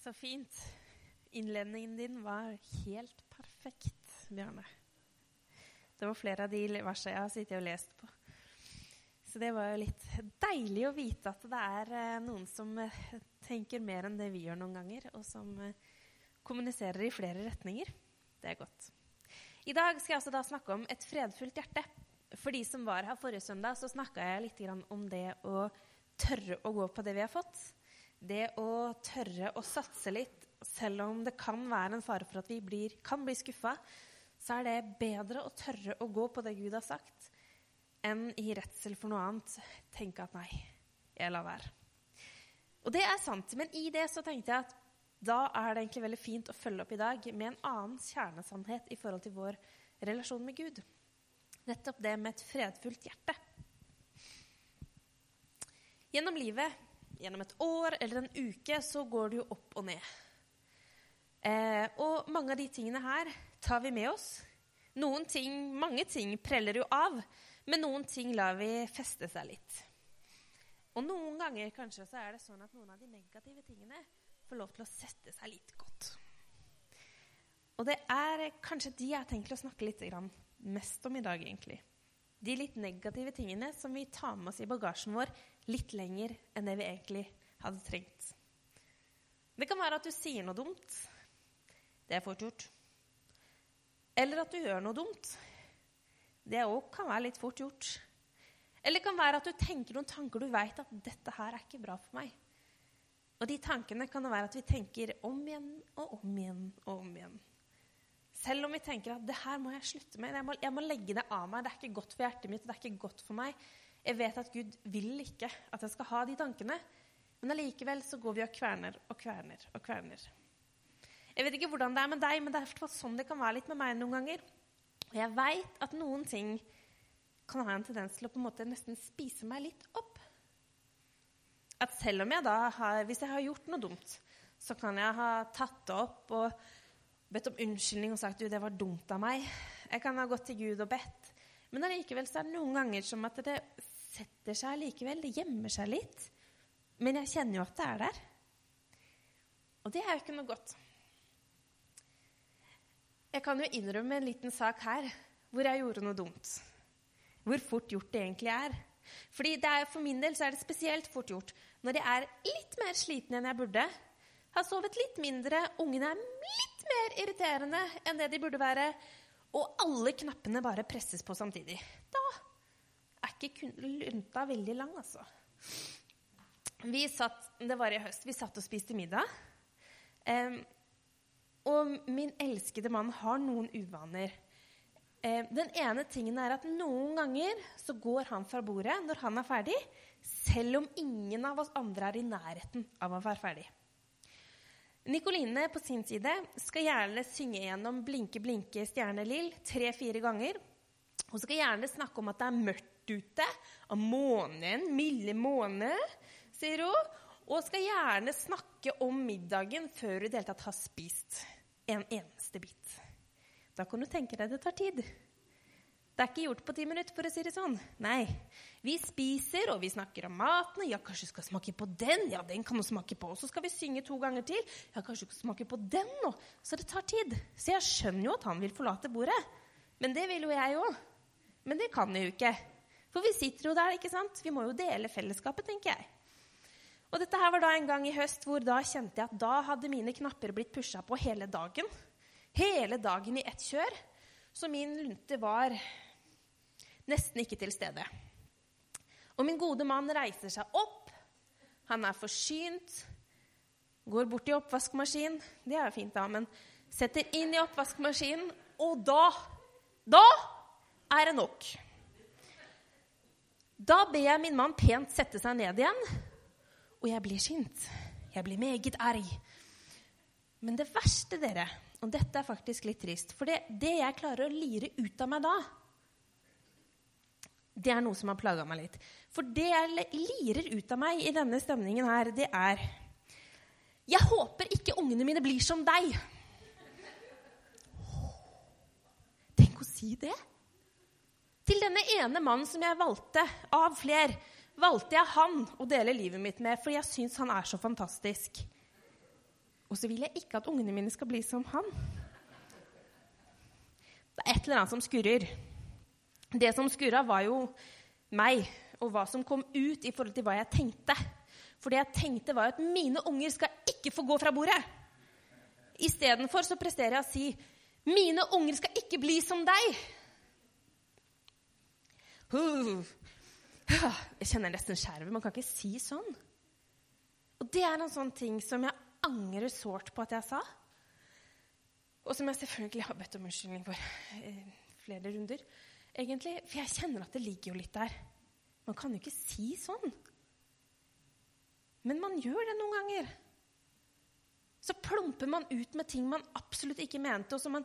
Så fint. Innledningen din var helt perfekt, Bjarne. Det var flere av de versene jeg har sittet og lest på. Så det var jo litt deilig å vite at det er eh, noen som eh, tenker mer enn det vi gjør noen ganger, og som eh, kommuniserer i flere retninger. Det er godt. I dag skal jeg altså da snakke om et fredfullt hjerte. For de som var her forrige søndag, så snakka jeg litt om det å tørre å gå på det vi har fått. Det å tørre å satse litt, selv om det kan være en fare for at vi blir, kan bli skuffa, så er det bedre å tørre å gå på det Gud har sagt, enn i redsel for noe annet tenke at nei, jeg lar være. Og det er sant, men i det så tenkte jeg at da er det egentlig veldig fint å følge opp i dag med en annen kjernesannhet i forhold til vår relasjon med Gud. Nettopp det med et fredfullt hjerte. Gjennom livet gjennom et år eller en uke, så går det jo opp og ned. Eh, og mange av de tingene her tar vi med oss. Noen ting, Mange ting preller jo av, men noen ting lar vi feste seg litt. Og noen ganger kanskje så er det sånn at noen av de negative tingene får lov til å sette seg litt godt. Og det er kanskje de jeg har tenkt å snakke litt mest om i dag, egentlig. De litt negative tingene som vi tar med oss i bagasjen vår litt lenger enn det vi egentlig hadde trengt. Det kan være at du sier noe dumt. Det er fort gjort. Eller at du gjør noe dumt. Det òg kan være litt fort gjort. Eller det kan være at du tenker noen tanker du veit at 'dette her er ikke bra for meg'. Og de tankene kan det være at vi tenker om igjen og om igjen og om igjen. Selv om vi tenker at 'det her må jeg slutte med', jeg må, jeg må legge det av meg, det er ikke godt for hjertet mitt, det er ikke godt for meg. Jeg vet at Gud vil ikke at jeg skal ha de tankene. Men allikevel så går vi og kverner og kverner og kverner. Jeg vet ikke hvordan det er med deg, men det er sånn det kan være litt med meg noen ganger. Og jeg veit at noen ting kan ha en tendens til å på en måte nesten spise meg litt opp. At selv om jeg da har, hvis jeg har gjort noe dumt, så kan jeg ha tatt det opp og bedt om unnskyldning og sagt du, det var dumt av meg. Jeg kan ha gått til Gud og bedt. Men allikevel er det noen ganger som at det setter seg likevel. Det gjemmer seg litt. Men jeg kjenner jo at det er der. Og det er jo ikke noe godt. Jeg kan jo innrømme en liten sak her hvor jeg gjorde noe dumt. Hvor fort gjort det egentlig er. Fordi er, For min del så er det spesielt fort gjort når jeg er litt mer sliten enn jeg burde. Har sovet litt mindre, ungene er litt mer irriterende enn det de burde være. Og alle knappene bare presses på samtidig. Da ikke lunta veldig lang, altså. Vi satt, Det var i høst. Vi satt og spiste middag. Um, og min elskede mann har noen uvaner. Um, den ene tingen er at noen ganger så går han fra bordet når han er ferdig, selv om ingen av oss andre er i nærheten av å være ferdig. Nikoline på sin side skal gjerne synge gjennom 'Blinke, blinke, stjerne lill' tre-fire ganger. Hun skal gjerne snakke om at det er mørkt ute av månen, milde måne, sier hun. Og skal gjerne snakke om middagen før du i det hele tatt har spist en eneste bit. Da kan du tenke deg det tar tid. Det er ikke gjort på ti minutter, for å si det sånn. Nei. Vi spiser, og vi snakker om maten. Ja, kanskje du skal smake på den? Ja, den kan du smake på. Og så skal vi synge to ganger til. Ja, kanskje du skal smake på den nå? Så det tar tid. Så jeg skjønner jo at han vil forlate bordet. Men det vil jo jeg òg. Men det kan jeg jo ikke. For vi sitter jo der, ikke sant? Vi må jo dele fellesskapet, tenker jeg. Og dette her var da en gang i høst hvor da kjente jeg at da hadde mine knapper blitt pusha på hele dagen. Hele dagen i ett kjør. Så min lunte var nesten ikke til stede. Og min gode mann reiser seg opp. Han er forsynt. Går bort til oppvaskmaskinen. Det er jo fint, da, men setter inn i oppvaskmaskinen, og da Da er det nok. Da ber jeg min mann pent sette seg ned igjen, og jeg blir sint. Jeg blir meget erg. Men det verste, dere, og dette er faktisk litt trist For det, det jeg klarer å lire ut av meg da, det er noe som har plaga meg litt. For det jeg lirer ut av meg i denne stemningen her, det er Jeg håper ikke ungene mine blir som deg. Tenk å si det. Til denne ene mannen som jeg valgte av fler, valgte jeg han å dele livet mitt med fordi jeg syns han er så fantastisk. Og så vil jeg ikke at ungene mine skal bli som han. Det er et eller annet som skurrer. Det som skurra, var jo meg, og hva som kom ut i forhold til hva jeg tenkte. For det jeg tenkte, var at mine unger skal ikke få gå fra bordet. Istedenfor så presterer jeg å si mine unger skal ikke bli som deg. Jeg kjenner nesten skjervet. Man kan ikke si sånn. Og det er en sånn ting som jeg angrer sårt på at jeg sa. Og som jeg selvfølgelig har bedt om unnskyldning for eh, flere runder. Egentlig, For jeg kjenner at det ligger jo litt der. Man kan jo ikke si sånn. Men man gjør det noen ganger. Så plumper man ut med ting man absolutt ikke mente, og som man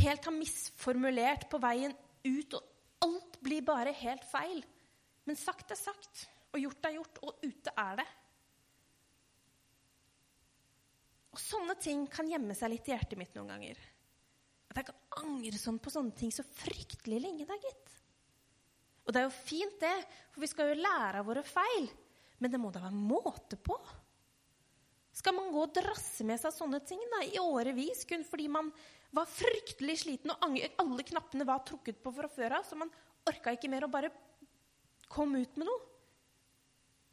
helt har misformulert på veien ut, og alt blir bare helt feil. Men sagt er sagt, og gjort er gjort, og ute er det. Og sånne ting kan gjemme seg litt i hjertet mitt noen ganger. At jeg kan angre sånn på sånne ting så fryktelig lenge, da, gitt. Og det er jo fint, det, for vi skal jo lære av våre feil. Men det må da være måte på? Skal man gå og drasse med seg sånne ting da, i årevis kun fordi man var fryktelig sliten og alle knappene var trukket på fra før av, så man orka ikke mer og bare kom ut med noe?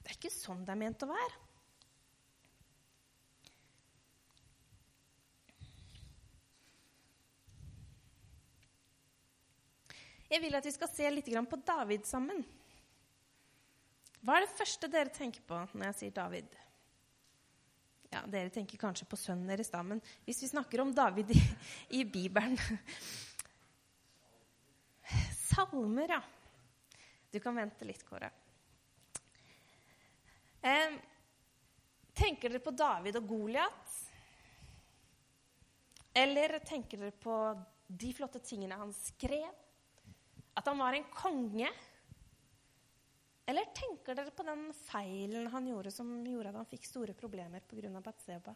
Det er ikke sånn det er ment å være. Jeg vil at vi skal se litt på David sammen. Hva er det første dere tenker på når jeg sier David? Ja, Dere tenker kanskje på sønnen deres, da, men hvis vi snakker om David i, i Bibelen Salmer, ja. Du kan vente litt, Kåre. Eh, tenker dere på David og Goliat? Eller tenker dere på de flotte tingene han skrev? At han var en konge? Eller tenker dere på den feilen han gjorde som gjorde at han fikk store problemer pga. Batseba?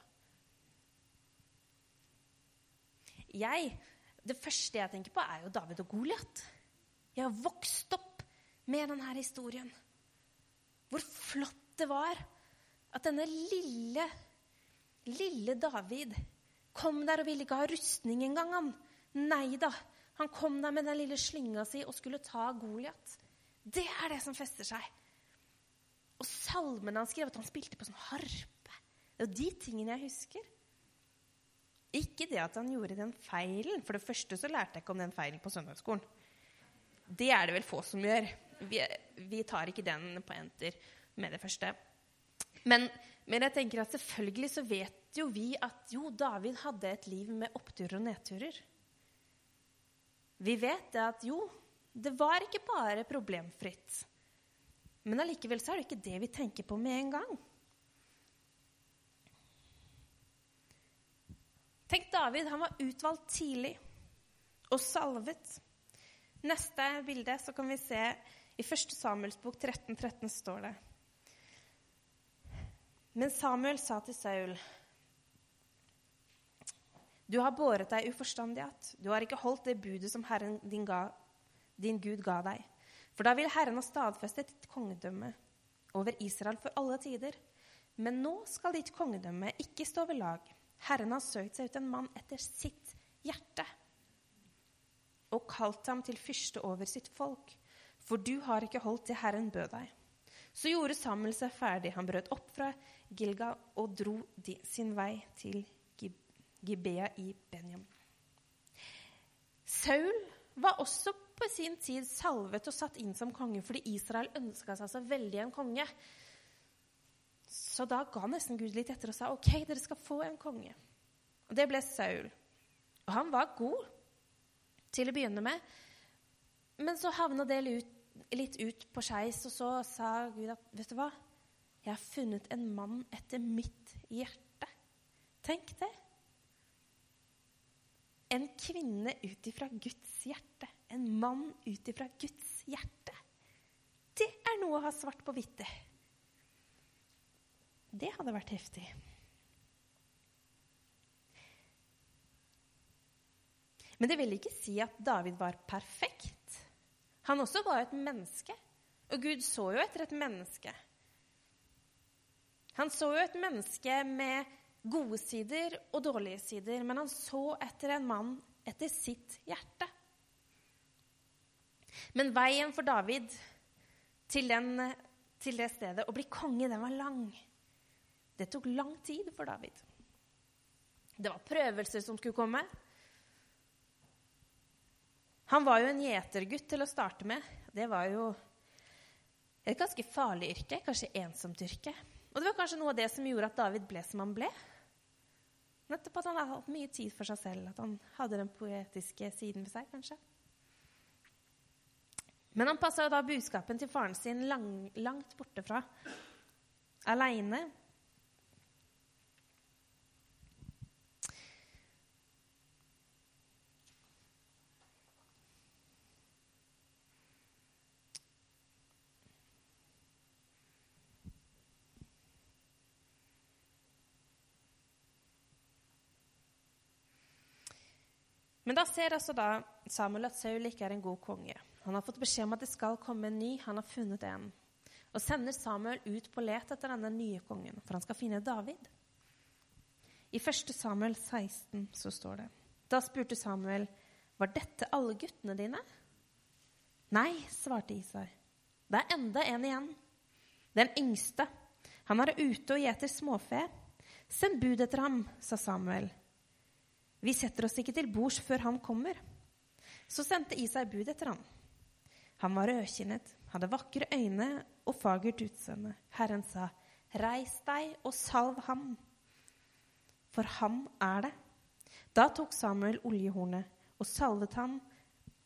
Jeg, Det første jeg tenker på, er jo David og Goliat. Jeg har vokst opp med denne historien. Hvor flott det var at denne lille, lille David kom der og ville ikke ha rustning engang, han. Nei da. Han kom der med den lille slynga si og skulle ta Goliat. Det er det som fester seg. Og salmene han skrev, at han spilte på sånn harpe. Det er de tingene jeg husker. Ikke det at han gjorde den feilen. For det første så lærte jeg ikke om den feilen på søndagsskolen. Det er det vel få som gjør. Vi, vi tar ikke den på enter med det første. Men, men, jeg tenker at selvfølgelig så vet jo vi at jo, David hadde et liv med oppturer og nedturer. Vi vet det at jo, det var ikke bare problemfritt. Men allikevel så er det ikke det vi tenker på med en gang. Tenk David. Han var utvalgt tidlig og salvet. Neste bilde så kan vi se i 1. Samuels bok 13, 13 står det. Men Samuel sa til Saul du har båret deg uforstandig att. Du har ikke holdt det budet som Herren din, ga, din Gud ga deg. For da vil Herren ha stadfestet ditt kongedømme over Israel for alle tider. Men nå skal ditt kongedømme ikke stå ved lag. Herren har søkt seg ut en mann etter sitt hjerte og kalt ham til fyrste over sitt folk. For du har ikke holdt det Herren bød deg. Så gjorde Samuel seg ferdig. Han brøt opp fra Gilga og dro sin vei til Gibea i Benjamin. Saul var også på sin tid salvet og satt inn som konge fordi Israel ønska seg så veldig en konge. Så da ga nesten Gud litt etter og sa OK, dere skal få en konge. Og det ble Saul. Og han var god til å begynne med. Men så havna det litt, ut på skeis, og så sa Gud at vet du hva? Jeg har funnet en mann etter mitt hjerte. Tenk det. En kvinne ut ifra Guds hjerte. En mann ut ifra Guds hjerte. Det er noe å ha svart på hvitt. Det hadde vært heftig. Men det vil ikke si at David var perfekt. Han også var et menneske. Og Gud så jo etter et menneske. Han så jo et menneske med gode sider og dårlige sider, men han så etter en mann etter sitt hjerte. Men veien for David til, den, til det stedet å bli konge, den var lang. Det tok lang tid for David. Det var prøvelser som skulle komme. Han var jo en gjetergutt til å starte med. Det var jo et ganske farlig yrke, kanskje ensomt yrke. Og det var kanskje noe av det som gjorde at David ble som han ble. Nettopp at han hadde hatt mye tid for seg selv, at han hadde den poetiske siden ved seg, kanskje. Men han passa da budskapen til faren sin lang, langt borte fra. Aleine. Men da ser altså da Samuel at Saul ikke er en god konge. Han har fått beskjed om at det skal komme en ny. Han har funnet en. Og sender Samuel ut på let etter denne nye kongen, for han skal finne David. I 1. Samuel 16 så står det Da spurte Samuel, var dette alle guttene dine? Nei, svarte Isar. Det er enda en igjen. Den yngste. Han er ute og gjeter småfe. Send bud etter ham, sa Samuel. Vi setter oss ikke til bords før han kommer. Så sendte Isar bud etter ham. Han var rødkinnet, hadde vakre øyne og fagert utseende. Herren sa, Reis deg og salv ham, for ham er det. Da tok Samuel oljehornet og salvet ham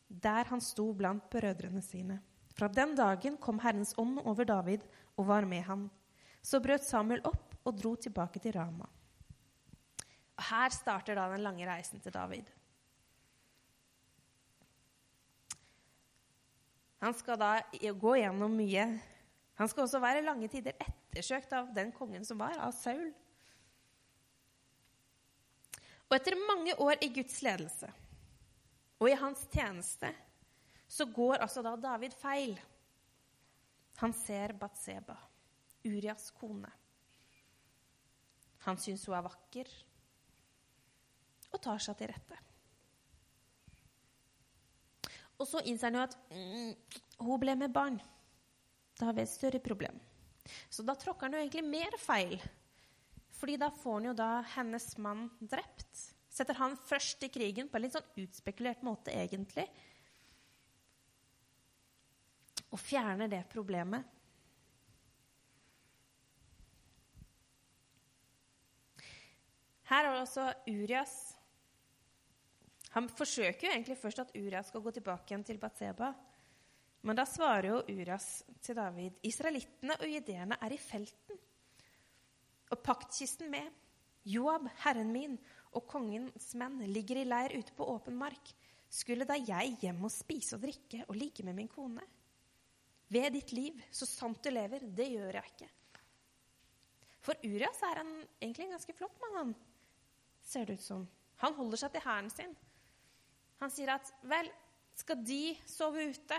der han sto blant brødrene sine. Fra den dagen kom Herrens ånd over David og var med ham. Så brøt Samuel opp og dro tilbake til Rama. Her starter da den lange reisen til David. Han skal da gå gjennom mye. Han skal også være lange tider ettersøkt av den kongen som var, av Saul. Og etter mange år i Guds ledelse og i hans tjeneste så går altså da David feil. Han ser Batseba, Urias kone. Han syns hun er vakker og tar seg til rette. Og så innser han jo at mm, hun ble med barn. Da har vi et større problem. Så da tråkker han jo egentlig mer feil. Fordi da får han jo da hennes mann drept. Setter han først i krigen på en litt sånn utspekulert måte, egentlig. Og fjerner det problemet. Her er det også Urias han forsøker jo egentlig først at Urias skal gå tilbake igjen til Batseba. Men da svarer jo Urias til David israelittene og jødeerne er i felten. Og paktkisten med. Joab, herren min, og kongens menn ligger i leir ute på åpen mark. Skulle da jeg hjem og spise og drikke og ligge med min kone? Ved ditt liv, så sant du lever, det gjør jeg ikke. For Urias er han egentlig en ganske flott mann, ser det ut som. Han holder seg til hæren sin. Han sier at vel, skal de sove ute?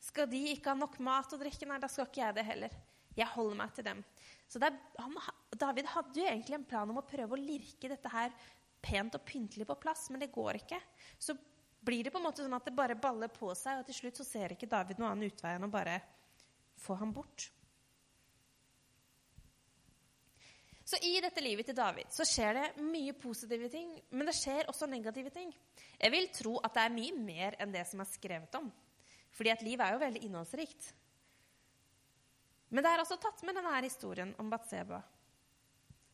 Skal de ikke ha nok mat og drikke? Nei, da skal ikke jeg det heller. Jeg holder meg til dem. Så er, han, David hadde jo egentlig en plan om å prøve å lirke dette her pent og pyntelig på plass, men det går ikke. Så blir det på en måte sånn at det bare baller på seg, og til slutt så ser ikke David noen annen utvei enn å bare få ham bort. Så i dette livet til David så skjer det mye positive ting, men det skjer også negative ting. Jeg vil tro at det er mye mer enn det som er skrevet om. Fordi at livet er jo veldig innholdsrikt. Men det er også tatt med denne historien om Batseba.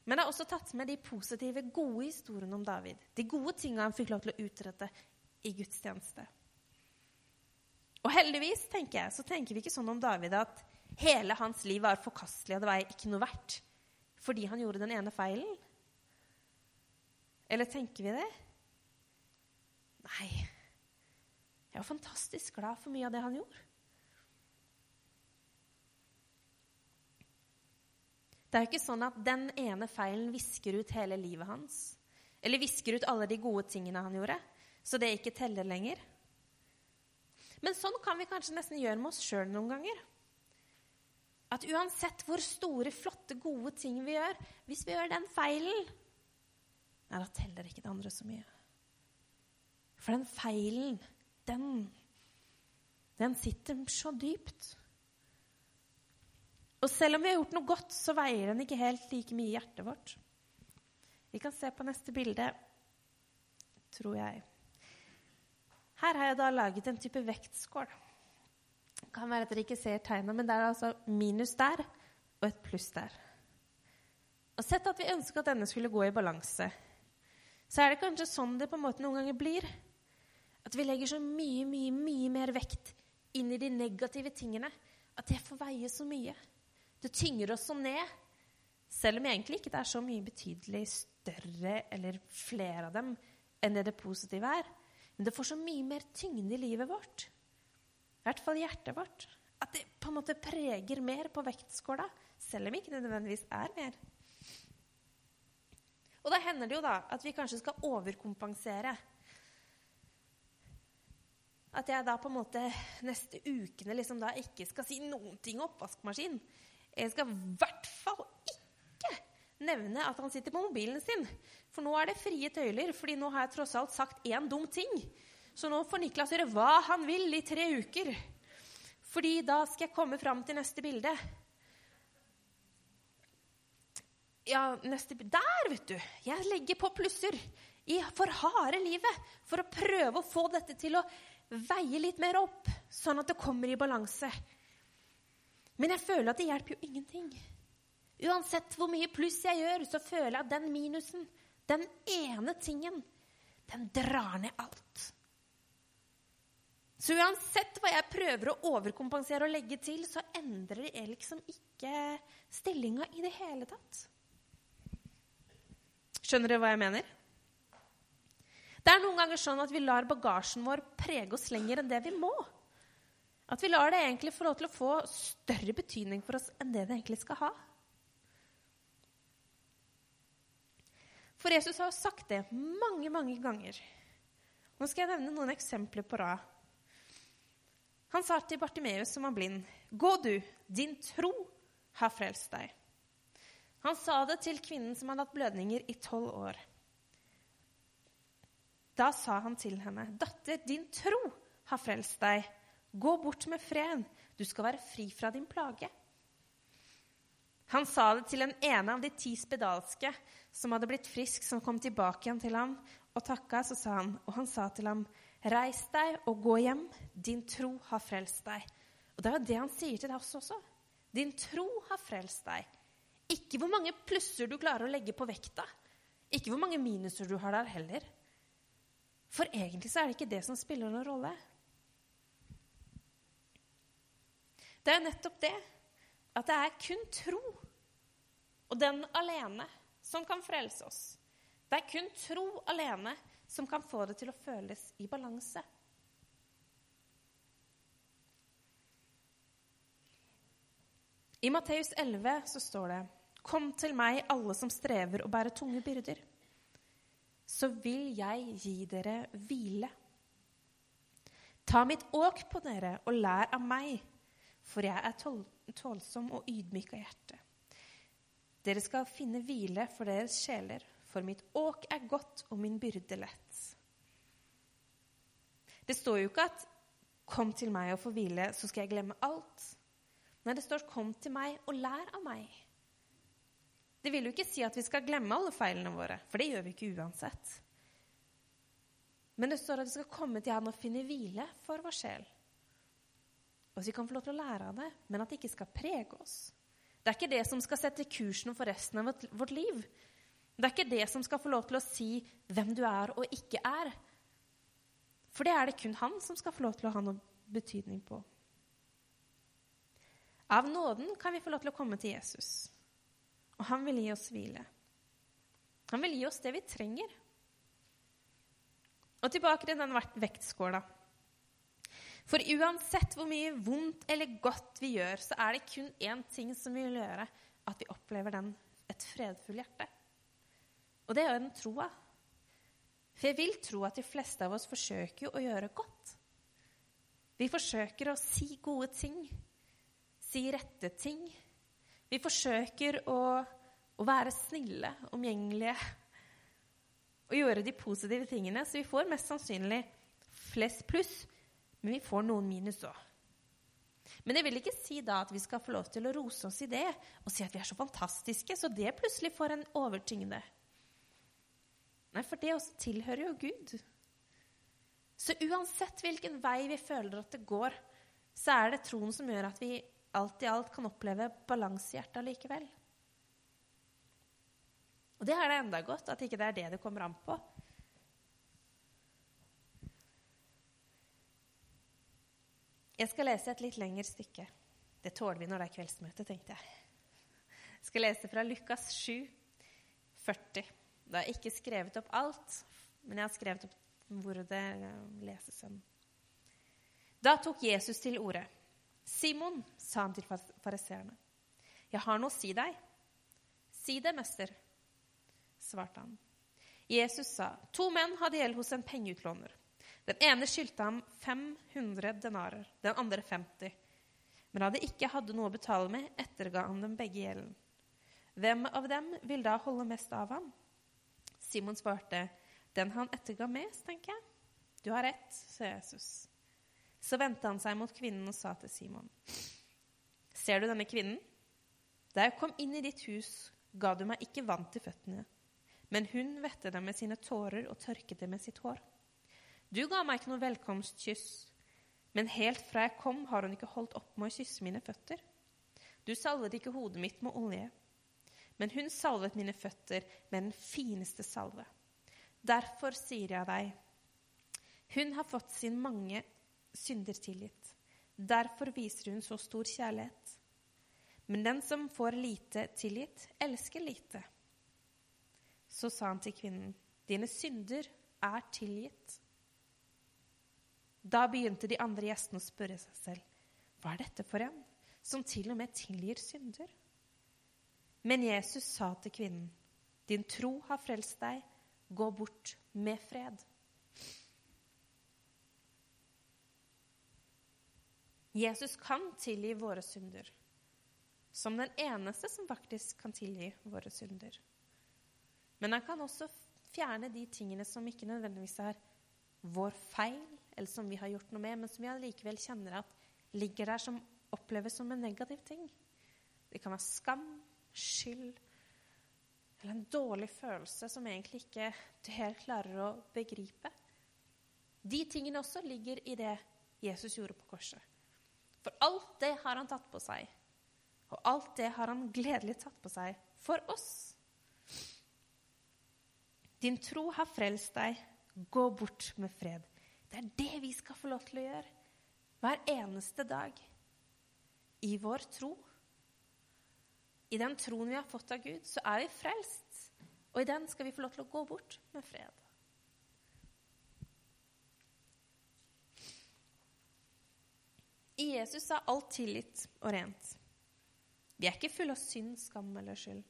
Men det er også tatt med de positive, gode historiene om David. De gode tingene han fikk lov til å utrette i Guds tjeneste. Og heldigvis tenker jeg, så tenker vi ikke sånn om David at hele hans liv var forkastelig, og det var ikke noe verdt fordi han gjorde den ene feilen? Eller tenker vi det? Nei. Jeg er fantastisk glad for mye av det han gjorde. Det er jo ikke sånn at den ene feilen visker ut hele livet hans. Eller visker ut alle de gode tingene han gjorde, så det ikke teller lenger. Men sånn kan vi kanskje nesten gjøre med oss sjøl noen ganger. At uansett hvor store, flotte, gode ting vi gjør, hvis vi gjør den feilen, nei, da teller ikke det andre så mye. For den feilen, den, den sitter så dypt. Og selv om vi har gjort noe godt, så veier den ikke helt like mye i hjertet vårt. Vi kan se på neste bilde, tror jeg. Her har jeg da laget en type vektskål. Kan være at dere ikke ser tegna, men det er altså minus der og et pluss der. Og sett at vi ønsker at denne skulle gå i balanse, så er det kanskje sånn det på en måte noen ganger blir. At vi legger så mye, mye, mye mer vekt inn i de negative tingene. At det får veie så mye. Det tynger oss så ned. Selv om egentlig ikke det er så mye betydelig større eller flere av dem enn det det positive er. Men det får så mye mer tyngde i livet vårt. I hvert fall hjertet vårt. At det på en måte preger mer på vektskåla, selv om ikke det nødvendigvis er mer. Og da hender det jo da at vi kanskje skal overkompensere. At jeg da på en måte neste ukene liksom da ikke skal si noen ting om oppvaskmaskinen. Jeg skal i hvert fall ikke nevne at han sitter på mobilen sin. For nå er det frie tøyler, fordi nå har jeg tross alt sagt én dum ting. Så nå får Niklas gjøre hva han vil i tre uker. Fordi da skal jeg komme fram til neste bilde. Ja, neste Der, vet du! Jeg legger på plusser i for harde livet for å prøve å få dette til å veie litt mer opp, sånn at det kommer i balanse. Men jeg føler at det hjelper jo ingenting. Uansett hvor mye pluss jeg gjør, så føler jeg at den minusen, den ene tingen, den drar ned alt. Så uansett hva jeg prøver å overkompensere og legge til, så endrer det liksom ikke stillinga i det hele tatt. Skjønner dere hva jeg mener? Det er noen ganger sånn at vi lar bagasjen vår prege oss lenger enn det vi må. At vi lar det egentlig få lov til å få større betydning for oss enn det det egentlig skal ha. For Jesus har jo sagt det mange, mange ganger. Nå skal jeg nevne noen eksempler på rad. Han sa til Bartimeus, som var blind, 'Gå du, din tro har frelst deg.' Han sa det til kvinnen som hadde hatt blødninger i tolv år. Da sa han til henne, 'Datter, din tro har frelst deg. Gå bort med fred. Du skal være fri fra din plage.' Han sa det til en ene av de ti spedalske som hadde blitt frisk, som kom tilbake igjen til ham og takka. Så sa han, og han sa til ham, 'Reis deg og gå hjem. Din tro har frelst deg.' Og Det er jo det han sier til deg også. Din tro har frelst deg. Ikke hvor mange plusser du klarer å legge på vekta. Ikke hvor mange minuser du har der heller. For egentlig så er det ikke det som spiller noen rolle. Det er nettopp det at det er kun tro, og den alene, som kan frelse oss. Det er kun tro alene som kan få det til å føles i balanse. I Matteus 11 så står det Kom til meg, alle som strever og bærer tunge byrder. Så vil jeg gi dere hvile. Ta mitt åk på dere og lær av meg, for jeg er tål tålsom og ydmyk av hjerte. Dere skal finne hvile for deres sjeler, for mitt åk er godt og min byrde lett. Det står jo ikke at 'kom til meg og få hvile, så skal jeg glemme alt'. Nei, det står 'kom til meg og lær av meg'. Det vil jo ikke si at vi skal glemme alle feilene våre, for det gjør vi ikke uansett. Men det står at vi skal komme til Han og finne hvile for vår sjel. Og at vi kan få lov til å lære av det, men at det ikke skal prege oss. Det er ikke det som skal sette kursen for resten av vårt liv. Det er ikke det som skal få lov til å si hvem du er og ikke er. For det er det kun han som skal få lov til å ha noe betydning på. Av nåden kan vi få lov til å komme til Jesus. Og han vil gi oss hvile. Han vil gi oss det vi trenger. Og tilbake til den vektskåla. For uansett hvor mye vondt eller godt vi gjør, så er det kun én ting som vil gjøre at vi opplever den, et fredfullt hjerte. Og det er jo den troa. For jeg vil tro at de fleste av oss forsøker å gjøre godt. Vi forsøker å si gode ting, si rette ting, Vi forsøker å, å være snille, omgjengelige og gjøre de positive tingene, så vi får mest sannsynlig flest pluss, men vi får noen minus òg. Men det vil ikke si da at vi skal få lov til å rose oss i det og si at vi er så fantastiske, så det plutselig får en overtyngde. Nei, for det også tilhører jo Gud. Så uansett hvilken vei vi føler at det går, så er det troen som gjør at vi alt i alt kan oppleve balanse i hjertet likevel. Og det er det enda godt at ikke det er det det kommer an på. Jeg skal lese et litt lengre stykke. Det tåler vi når det er kveldsmøte, tenkte jeg. Jeg skal lese fra Lukas 7, 40. Det er ikke skrevet opp alt, men jeg har skrevet opp hvor det leses hen. Da tok Jesus til orde. Simon, sa han til fariseerne, jeg har noe å si deg. Si det, mester, svarte han. Jesus sa, to menn hadde gjeld hos en pengeutlåner. Den ene skyldte ham 500 denarer, den andre 50. Men da de ikke hadde noe å betale med, etterga han dem begge gjelden. Hvem av dem vil da holde mest av ham? Simon svarte, 'Den han etterga mest', tenker jeg. 'Du har rett', sa Jesus. Så vendte han seg mot kvinnen og sa til Simon, 'Ser du denne kvinnen? Da jeg kom inn i ditt hus, ga du meg ikke vann til føttene.' Men hun vette dem med sine tårer og tørket dem med sitt hår. Du ga meg ikke noe velkomstkyss, men helt fra jeg kom, har hun ikke holdt opp med å kysse mine føtter. Du salvet ikke hodet mitt med olje, men hun salvet mine føtter med den fineste salve. Derfor sier jeg deg, hun har fått sin mange synder tilgitt. Derfor viser hun så stor kjærlighet. Men den som får lite tilgitt, elsker lite. Så sa han til kvinnen, dine synder er tilgitt. Da begynte de andre gjestene å spørre seg selv, hva er dette for en som til og med tilgir synder? Men Jesus sa til kvinnen, 'Din tro har frelst deg. Gå bort med fred.' Jesus kan tilgi våre synder, som den eneste som faktisk kan tilgi våre synder. Men han kan også fjerne de tingene som ikke nødvendigvis er vår feil, eller som vi har gjort noe med, men som vi allikevel kjenner at ligger der som oppleves som en negativ ting. Det kan være skam, skyld eller en dårlig følelse som egentlig ikke du helt klarer å begripe. De tingene også ligger i det Jesus gjorde på korset. For alt det har han tatt på seg. Og alt det har han gledelig tatt på seg for oss. Din tro har frelst deg. Gå bort med fred. Det er det vi skal få lov til å gjøre hver eneste dag. I vår tro i den troen vi har fått av Gud, så er vi frelst. Og i den skal vi få lov til å gå bort med fred. I Jesus er alt tilgitt og rent. Vi er ikke fulle av synd, skam eller skyld.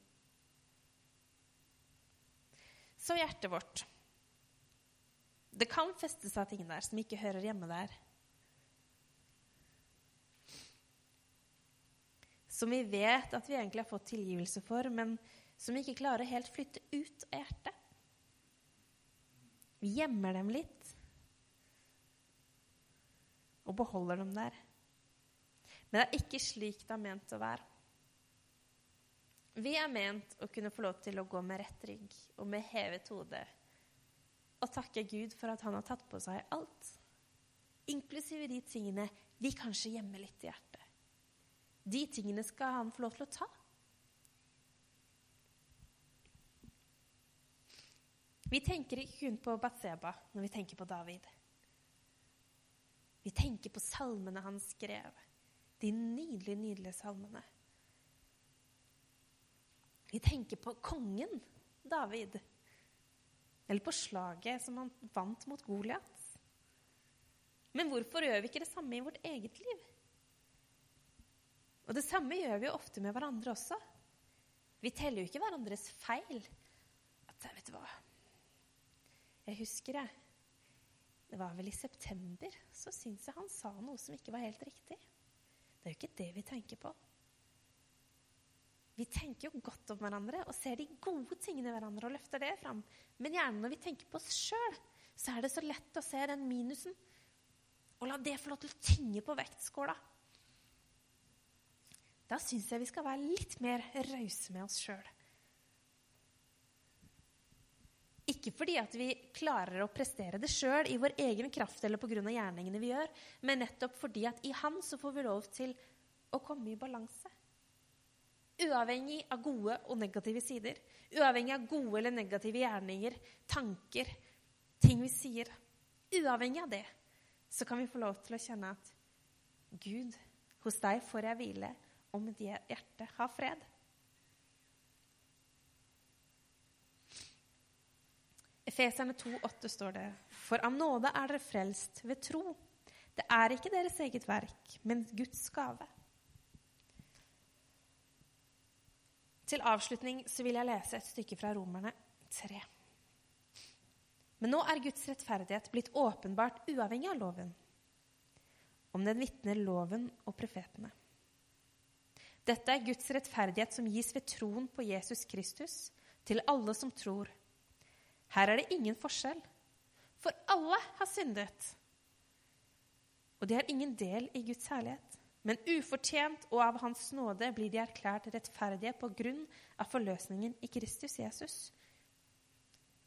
Så hjertet vårt. Det kan feste seg ting der som ikke hører hjemme der. Som vi vet at vi egentlig har fått tilgivelse for, men som vi ikke klarer helt flytte ut av hjertet. Vi gjemmer dem litt og beholder dem der. Men det er ikke slik det er ment å være. Vi er ment å kunne få lov til å gå med rett rygg og med hevet hode og takke Gud for at han har tatt på seg alt, inklusive de tingene vi kanskje gjemmer litt i hjertet. De tingene skal han få lov til å ta. Vi tenker ikke kun på Batseba når vi tenker på David. Vi tenker på salmene han skrev, de nydelige, nydelige salmene. Vi tenker på kongen David, eller på slaget som han vant mot Goliat. Men hvorfor gjør vi ikke det samme i vårt eget liv? Og det samme gjør vi jo ofte med hverandre også. Vi teller jo ikke hverandres feil. At, vet du hva Jeg husker det. Det var vel i september. Så syns jeg han sa noe som ikke var helt riktig. Det er jo ikke det vi tenker på. Vi tenker jo godt om hverandre og ser de gode tingene i hverandre og løfter det fram. Men gjerne når vi tenker på oss sjøl, så er det så lett å se den minusen og la det få lov til å tynge på vektskåla. Da syns jeg vi skal være litt mer rause med oss sjøl. Ikke fordi at vi klarer å prestere det sjøl i vår egen kraft eller pga. gjerningene vi gjør, men nettopp fordi at i Han så får vi lov til å komme i balanse. Uavhengig av gode og negative sider. Uavhengig av gode eller negative gjerninger, tanker, ting vi sier. Uavhengig av det så kan vi få lov til å kjenne at Gud, hos deg får jeg hvile, og mitt hjerte har fred. Efeserne 2,8 står det.: For av nåde er dere frelst ved tro. Det er ikke deres eget verk, men Guds gave. Til avslutning så vil jeg lese et stykke fra Romerne 3. Men nå er Guds rettferdighet blitt åpenbart uavhengig av loven. Om den vitner loven og profetene. Dette er Guds rettferdighet som gis ved troen på Jesus Kristus til alle som tror. Her er det ingen forskjell, for alle har syndet. Og de har ingen del i Guds herlighet. Men ufortjent og av Hans nåde blir de erklært rettferdige på grunn av forløsningen i Kristus Jesus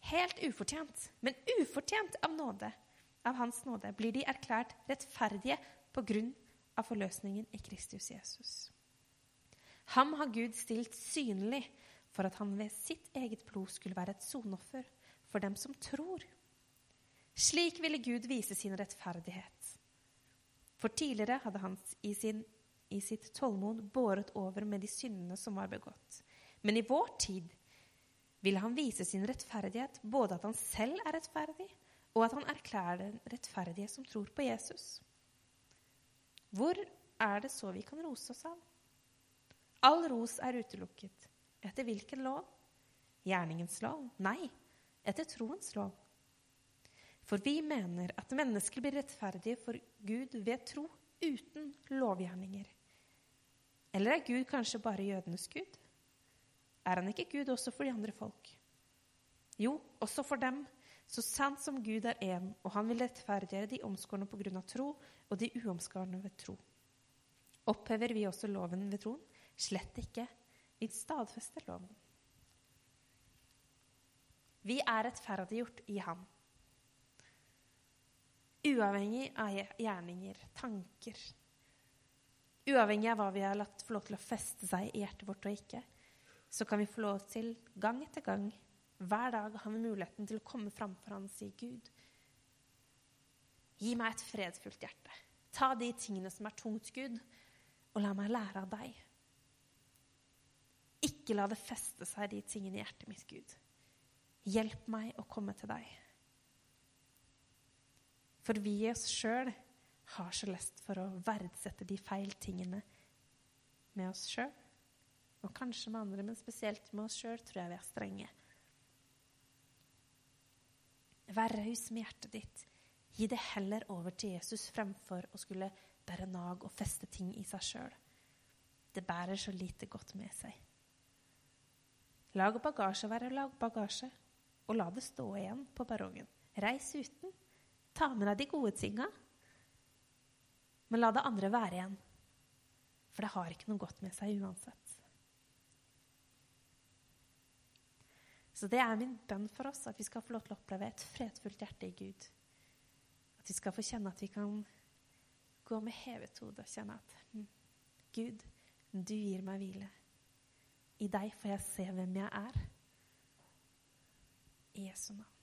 Helt ufortjent, men ufortjent av nåde. Av Hans nåde blir de erklært rettferdige på grunn av forløsningen i Kristus Jesus. Ham har Gud stilt synlig for at han ved sitt eget blod skulle være et sonoffer for dem som tror. Slik ville Gud vise sin rettferdighet. For tidligere hadde han i, sin, i sitt tålmod båret over med de syndene som var begått. Men i vår tid ville han vise sin rettferdighet, både at han selv er rettferdig, og at han erklærer den rettferdige som tror på Jesus. Hvor er det så vi kan rose oss av? All ros er utelukket. Etter hvilken lov? Gjerningens lov? Nei, etter troens lov. For vi mener at mennesker blir rettferdige for Gud ved tro uten lovgjerninger. Eller er Gud kanskje bare jødenes Gud? Er han ikke Gud også for de andre folk? Jo, også for dem, så sant som Gud er én, og han vil rettferdiggjøre de omskårne på grunn av tro og de uomskårne ved tro. Opphever vi også loven ved troen? Slett ikke. Vi stadfester loven. Vi er rettferdiggjort i ham. Uavhengig av gjerninger, tanker. Uavhengig av hva vi har latt få lov til å feste seg i hjertet vårt og ikke så kan vi få lov til gang etter gang, hver dag, har vi muligheten til å komme framfor Han og si, Gud, gi meg et fredfullt hjerte. Ta de tingene som er tungt, Gud, og la meg lære av deg. Ikke la det feste seg, de tingene i hjertet mitt, Gud. Hjelp meg å komme til deg. For vi i oss sjøl har så lest for å verdsette de feil tingene med oss sjøl. Og kanskje med andre, men spesielt med oss sjøl tror jeg vi er strenge. Vær raus med hjertet ditt. Gi det heller over til Jesus fremfor å skulle bære nag og feste ting i seg sjøl. Det bærer så lite godt med seg. Lag bagasje være lag bagasje, og la det stå igjen på perrongen. Reis uten. Ta med deg de gode tinga, men la det andre være igjen. For det har ikke noe godt med seg uansett. Så det er min bønn for oss, at vi skal få lov til å oppleve et fredfullt hjerte i Gud. At vi skal få kjenne at vi kan gå med hevet hode og kjenne at hm, Gud, du gir meg hvile. I deg får jeg se hvem jeg er. I Jesu navn.